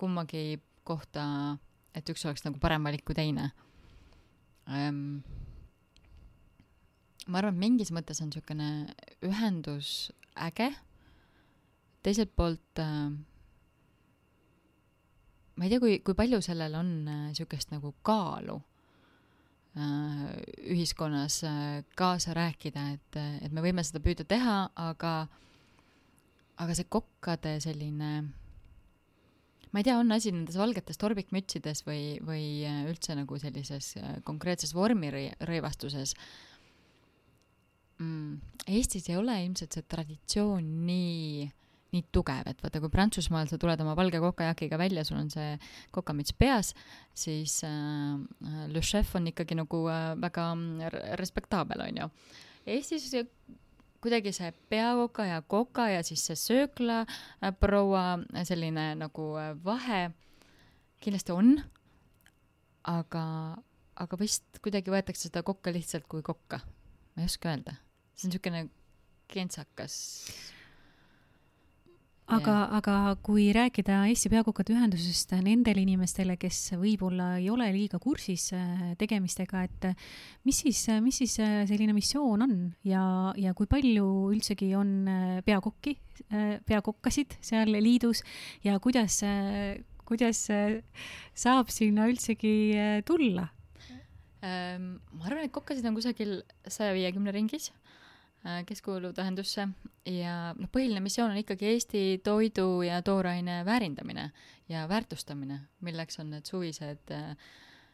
kummagi kohta, et üks oleks nagu parem valik kui teine ähm,. Ma arvan, et mingis mõttes on niisugune ühendus äge, teiselt poolt äh, ma ei tea, kui, kui palju sellel on niisugust nagu kaalu äh, ühiskonnas äh, kaasa rääkida, et, et me võime seda püüda teha, aga, aga see kokkade selline, ma ei tea, on asi nendes valgetes torbikmütsides või, või äh, üldse nagu sellises äh, konkreetses vormirõivastuses mm,. Eestis ei ole ilmselt see traditsioon nii nii tugev, et vaata, kui Prantsusmaal sa tuled oma valge kokajakiga välja, sul on see kokamüts peas, siis äh, le chef on ikkagi nagu äh, väga r- respektaabel, on ju. Eestis kuidagi see peakoka ja koka ja siis see söökla äh, äh, selline nagu äh, vahe kindlasti on, aga, aga vist kuidagi võetakse seda kokka lihtsalt kui kokka. Ma ei oska öelda, see on niisugune kentsakas. Aga, aga kui rääkida Eesti Peakokkade Ühendusest nendele inimestele, kes võib-olla ei ole liiga kursis äh, tegemistega, et äh, mis siis, mis siis äh, selline missioon on ja, ja kui palju üldsegi on äh, peakokki, peakokkasid seal liidus ja kuidas, kuidas äh, saab sinna üldsegi äh, tulla? Ähm, ma arvan, et kokkasid on kusagil saja viiekümne ringis, kes kuuluvad ühendusse ja noh, põhiline missioon on ikkagi Eesti toidu ja tooraine väärindamine ja väärtustamine, milleks on need suvised,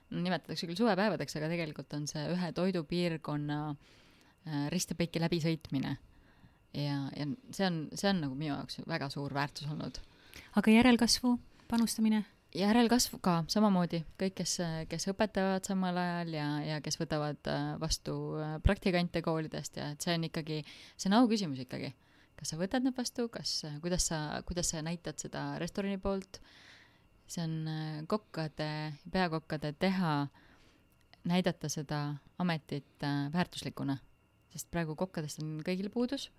no nimetatakse küll suvepäevadeks, aga tegelikult on see ühe toidupiirkonna äh, risti-põiki läbisõitmine. ja, ja see on, see on nagu minu jaoks väga suur väärtus olnud aga järelkasvu panustamine? Järelkasv ka samamoodi, kõik, kes, kes õpetavad samal ajal ja, ja kes võtavad äh, vastu äh, praktikante koolidest ja et see on ikkagi, see on auküsimus ikkagi. kas sa võtad nad vastu, kas, kuidas sa, kuidas sa näitad seda restorani poolt, see on äh, kokkade, peakokkade teha, näidata seda ametit äh, väärtuslikuna, sest praegu kokkadest on kõigil puudus.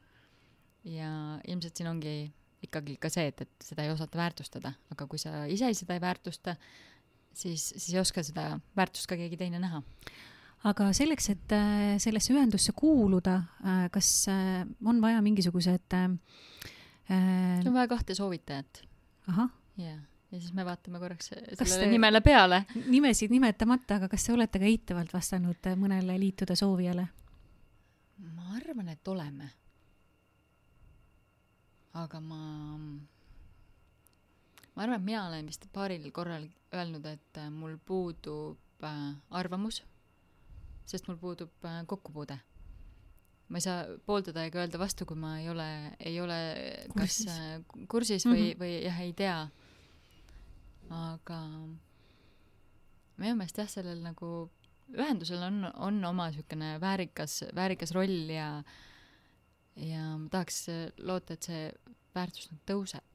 Ja ilmselt siin ongi ikkagi ka see, et, et seda ei osata väärtustada, aga kui sa ise seda ei väärtusta, siis, siis ei oska seda väärtust ka keegi teine näha. aga selleks, et äh, sellesse ühendusse kuuluda, kas äh, on vaja mingisugused äh, äh, on vaja kahte soovitajat. ahah, jaa. ja siis me vaatame korraks sellele te- nimele peale. nimesid nimetamata, aga kas te olete ka eitavalt vastanud äh, mõnele liituda soovijale? ma arvan, et oleme. Aga ma, ma arvan, et mina olen vist paaril korral öelnud, et äh, mul puudub äh, arvamus, sest mul puudub äh, kokkupuude. ma ei saa pooldada ega öelda vastu, kui ma ei ole, ei ole kas Kursis. äh, kursis või mm. -hmm. või jah, ei tea. aga minu meelest jah, sellel nagu ühendusel on, on oma niisugune väärikas, väärikas roll ja ja ma tahaks loota, et see väärtus nüüd tõuseb.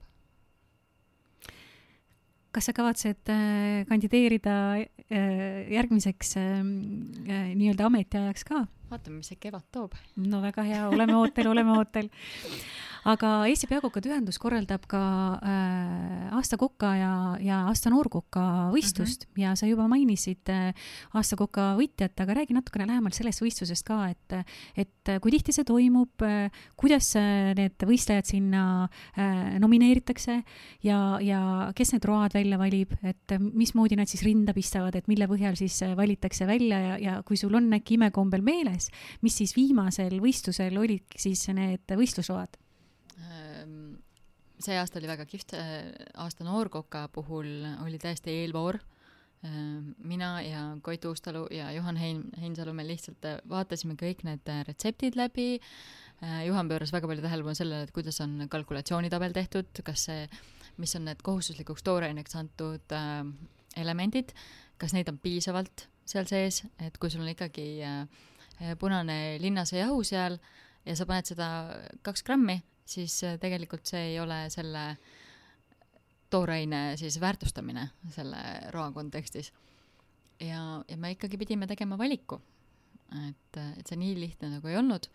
kas sa kavatsed äh, kandideerida äh, järgmiseks äh, äh, nii-öelda ametiajaks ka? vaatame, mis see kevad toob. no väga hea, oleme ootel, oleme ootel. aga Eesti Peakokade Ühendus korraldab ka äh, aasta koka ja, ja aasta noorkoka võistlust mm -hmm. ja sa juba mainisid äh, aasta koka võitjat, aga räägi natukene lähemalt sellest võistlusest ka, et, et kui tihti see toimub äh,, kuidas äh, need võistlejad sinna äh, nomineeritakse ja, ja kes need road välja valib, et mismoodi nad siis rinda pistavad, et mille põhjal siis äh, valitakse välja ja, ja kui sul on äkki imekombel meeles, mis siis viimasel võistlusel olid siis need võistlusload? Ehm, see aasta oli väga kihvt, aasta noorkoka puhul oli täiesti eelvoor. mina ja Koit Uustalu ja Juhan Hein-, Heinsalu me lihtsalt äh, vaatasime kõik need äh, retseptid läbi. Juhan pööras väga palju tähelepanu sellele, et kuidas on kalkulatsioonitabel tehtud, kas see, mis on need kohustuslikuks tooraineks antud äh, elemendid, kas neid on piisavalt seal sees, et kui sul on ikkagi äh, punane linnase jahu seal ja sa paned seda kaks grammi, siis äh, tegelikult see ei ole selle tooraine siis väärtustamine selle roa kontekstis. ja, ja me ikkagi pidime tegema valiku. et, et see nii lihtne nagu ei olnud.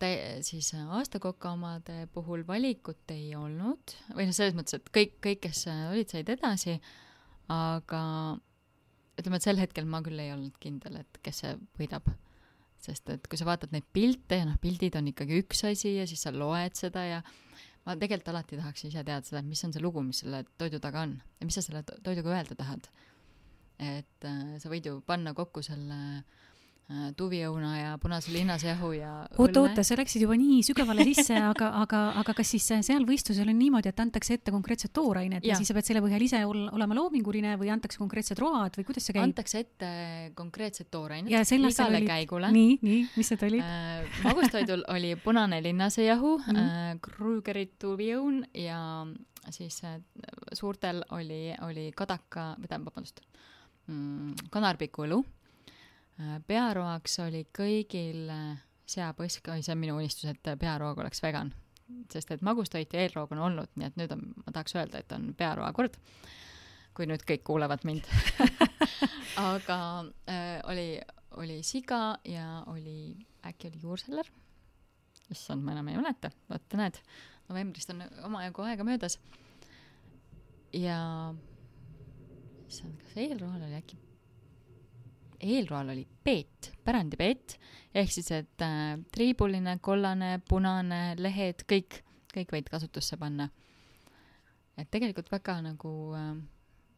Tä-, siis aastakoka omade puhul valikut ei olnud, või noh, selles mõttes, et kõik, kõik, kes olid, said edasi, aga ütleme, et sel hetkel ma küll ei olnud kindel, et kes see võidab sest et kui sa vaatad neid pilte ja noh, pildid on ikkagi üks asi ja siis sa loed seda ja ma tegelikult alati tahaks ise teada seda, et mis on see lugu, mis selle toidu taga on ja mis sa selle to- toiduga öelda tahad. et äh, sa võid ju panna kokku selle äh, tuviõuna ja punase linnasehu ja oota, oota, sa läksid juba nii sügavale sisse, aga, aga, aga kas siis seal võistlusel on niimoodi, et antakse ette konkreetsed toorained ja, ja siis sa pead selle põhjal ise ol, olema loominguline või antakse konkreetsed road või kuidas see käib? antakse ette konkreetsed toorained ja igale olid- käigule nii, nii, mis need olid? äh, magustoidul oli punane linnasejahu mm. äh, Krugeri tuviõun ja siis äh, suurtel oli, oli kadaka, või tähendab, vabandust mm,, kanarpiku õlu äh,. Pearoaks oli kõigil äh, seapõsk, oi see on minu unistus, et pearoog oleks vegan. sest et magustoit ja eelroog on olnud, nii et nüüd on, ma tahaks öelda, et on pearoa kord. kui nüüd kõik kuulevad mind aga äh, oli, oli siga ja oli, äkki oli juurseller issand, ma enam ei mäleta, vot näed, novembrist on omajagu aega möödas. ja issand, kas eelroal oli äkki, eelroal oli peet, pärandipeet, ehk siis, et äh, triibuline, kollane, punane, lehed, kõik, kõik võid kasutusse panna. et tegelikult väga nagu äh,,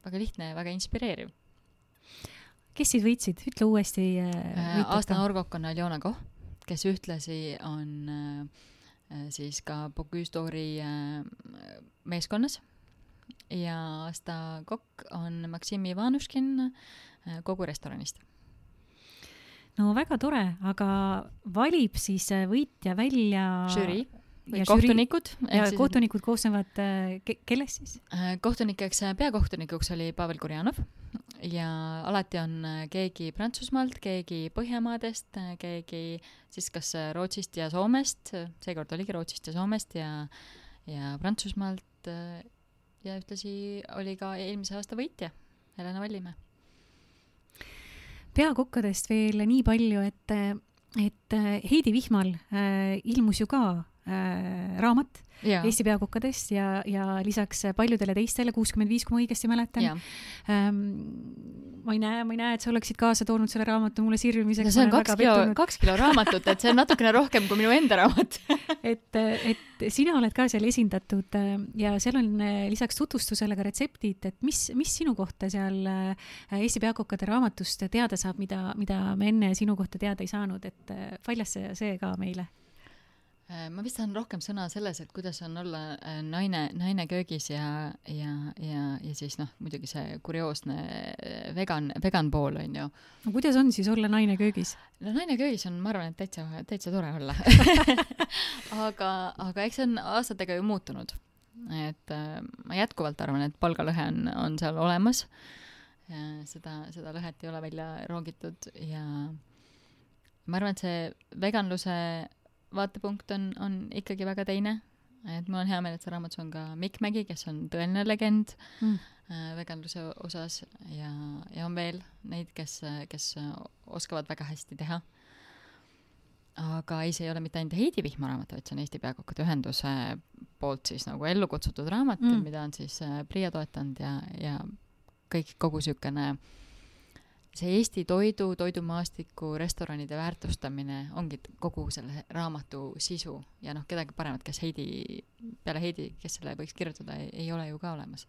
väga lihtne ja väga inspireeriv kes siis võitsid, ütle uuesti äh, äh,. aasta. noorkokk on Aljona Koh, kes ühtlasi on äh, äh, siis ka Bocuse d'Ori äh, meeskonnas ja aasta kokk on Maksim Ivanuškin äh, kogu restoranist. No väga tore, aga valib siis äh, võitja välja žürii või ja kohtunikud. ja kohtunikud koosnevad äh, ke- kellest siis? äh, kohtunikeks, peakohtunikuks oli Pavel Kurjanov ja alati on keegi Prantsusmaalt, keegi Põhjamaadest, keegi siis kas Rootsist ja Soomest, seekord oligi Rootsist ja Soomest ja, ja Prantsusmaalt ja ühtlasi oli ka eelmise aasta võitja Helena Vallimäe. Peakokkadest veel nii palju, et, et äh, Heidi Vihmal äh, ilmus ju ka äh, raamat jaa, Eesti peakokadest ja, ja lisaks paljudele teistele, kuuskümmend viis, kui ma õigesti mäletan ähm,. ma ei näe, ma ei näe, et sa oleksid kaasa toonud selle raamatu mulle sirvimiseks. no see on kaks kilo, kaks kilo raamatut, et see on natukene rohkem kui minu enda raamat. et, et sina oled ka seal esindatud äh, ja seal on äh, lisaks tutvustusele ka retseptid, et mis, mis sinu kohta seal äh, Eesti peakokade raamatust teada saab, mida, mida me enne sinu kohta teada ei saanud, et paljasse see ka meile. Äh, ma vist saan rohkem sõna selles, et kuidas on olla äh, naine, naine köögis ja, ja, ja, ja siis noh, muidugi see kurioosne äh, vegan, vegan pool on ju. no kuidas on siis olla naine köögis? no naine köögis on, ma arvan, et täitsa, täitsa tore olla. aga, aga eks see on aastatega ju muutunud. et ma jätkuvalt arvan, et palgalõhe on, on seal olemas. seda, seda lõhet ei ole välja roogitud ja ma arvan, et see veganluse vaatepunkt on, on ikkagi väga teine. et mul on hea meel, et seal raamatus on ka Mikk Mägi, kes on tõeline legend Mm. äh, veganluse osas ja, ja on veel neid, kes, kes oskavad väga hästi teha. aga ei, see ei ole mitte ainult Heidi Vihma raamat, vaid see on Eesti Peakokkade Ühenduse poolt siis nagu ellu kutsutud raamat Mm. mida on siis äh, Priia toetanud ja, ja kõik, kogu niisugune see Eesti toidu, toidumaastiku, restoranide väärtustamine ongi kogu selle raamatu sisu ja noh, kedagi paremat, kes Heidi, peale Heidi, kes selle võiks kirjutada, ei ole ju ka olemas.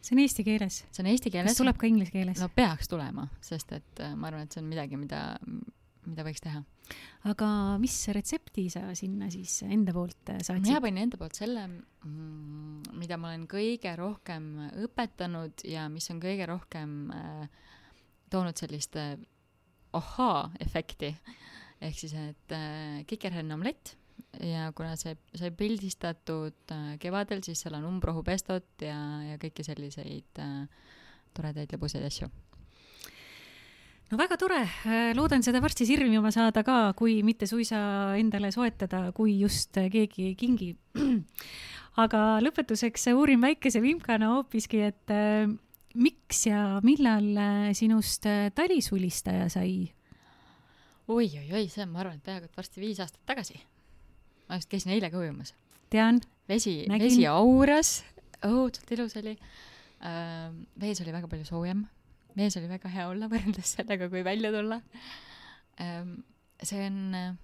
see on eesti keeles. see on eesti kas keeles. tuleb ka inglise keeles no peaks tulema, sest et äh, ma arvan, et see on midagi, mida, mida võiks teha. aga mis retsepti sa sinna siis enda poolt äh, mina saatsid? panin enda poolt selle, mida ma olen kõige rohkem õpetanud ja mis on kõige rohkem äh, toonud sellist äh, ahhaa-efekti. ehk siis, et äh, kikerhernamlett ja kuna see sai pildistatud äh, kevadel, siis seal on umbrohupestot ja, ja kõiki selliseid äh, toredaid lõbusaid asju. no väga tore, loodan seda varsti sirvima saada ka, kui mitte suisa endale soetada, kui just keegi kingib. aga lõpetuseks uurin väikese vimkana hoopiski, et äh, miks ja millal äh, sinust äh, talisulistaja sai? oi-oi-oi, see on, ma arvan, et peaaegu et varsti viis aastat tagasi. ma just käisin eile ka ujumas. tean, vesi, vesi auras, õudselt ilus oli äh,. vees oli väga palju soojem, vees oli väga hea olla võrreldes sellega, kui välja tulla äh,. see on,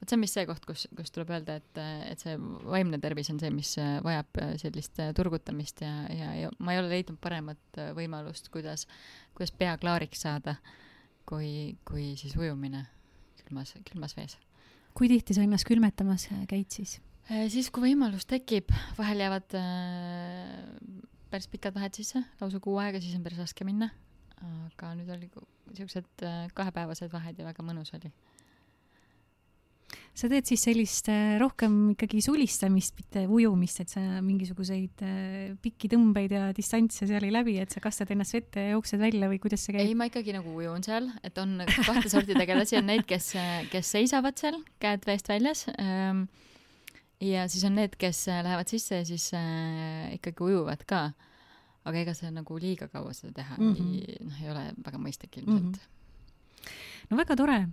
vot see on vist see koht, kus, kus tuleb öelda, et, et see vaimne tervis on see, mis vajab äh, sellist äh, turgutamist ja, ja, ja ma ei ole leidnud paremat äh, võimalust, kuidas, kuidas pea klaariks saada, kui, kui siis ujumine külmas, külmas vees kui tihti sa ennast külmetamas käid siis? Siis, kui võimalus tekib, vahel jäävad äh, päris pikad vahed sisse, lausa kuu aega, siis on päris raske minna. aga nüüd oli siuksed kahepäevased vahed ja väga mõnus oli. Sa teed siis sellist äh, rohkem ikkagi sulistamist, mitte ujumist, et sa mingisuguseid äh, pikki tõmbeid ja distantse seal ei läbi, et sa kastad ennast vette ja jooksed välja või kuidas see ei, käib? ma ikkagi nagu ujun seal, et on kahte sorti tegelasi, on neid, kes, kes seisavad seal, käed veest väljas ähm,. ja siis on need, kes äh, lähevad sisse ja siis äh, ikkagi ujuvad ka. aga ega see nagu liiga kaua seda teha mm Mhm. -hmm. ei, noh, ei ole väga mõistlik ilmselt mm. -hmm. no väga tore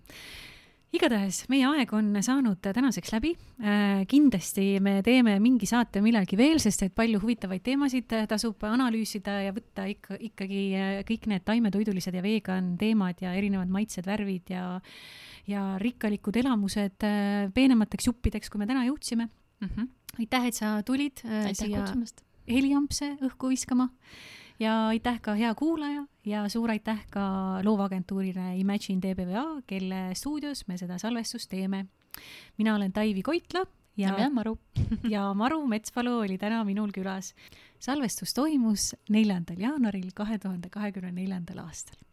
igatahes meie aeg on saanud tänaseks läbi äh,. kindlasti me teeme mingi saate millalgi veel, sest et palju huvitavaid teemasid tasub analüüsida ja võtta ikka, ikkagi äh, kõik need taimetoidulised ja vegan teemad ja erinevad maitsed, värvid ja ja rikkalikud elamused äh, peenemateks juppideks, kui me täna jõudsime. Mm -hmm. aitäh, et sa tulid äh, aitäh kutsumast. heliampse õhku viskama ja aitäh ka hea kuulaja ja suur aitäh ka loovagentuurile Imagine DBVA, kelle stuudios me seda salvestust teeme. mina olen Taivi Koitla ja ja, mina, Maru. ja Maru Metspalu oli täna minul külas. salvestus toimus neljandal jaanuaril kahe tuhande kahekümne neljandal aastal.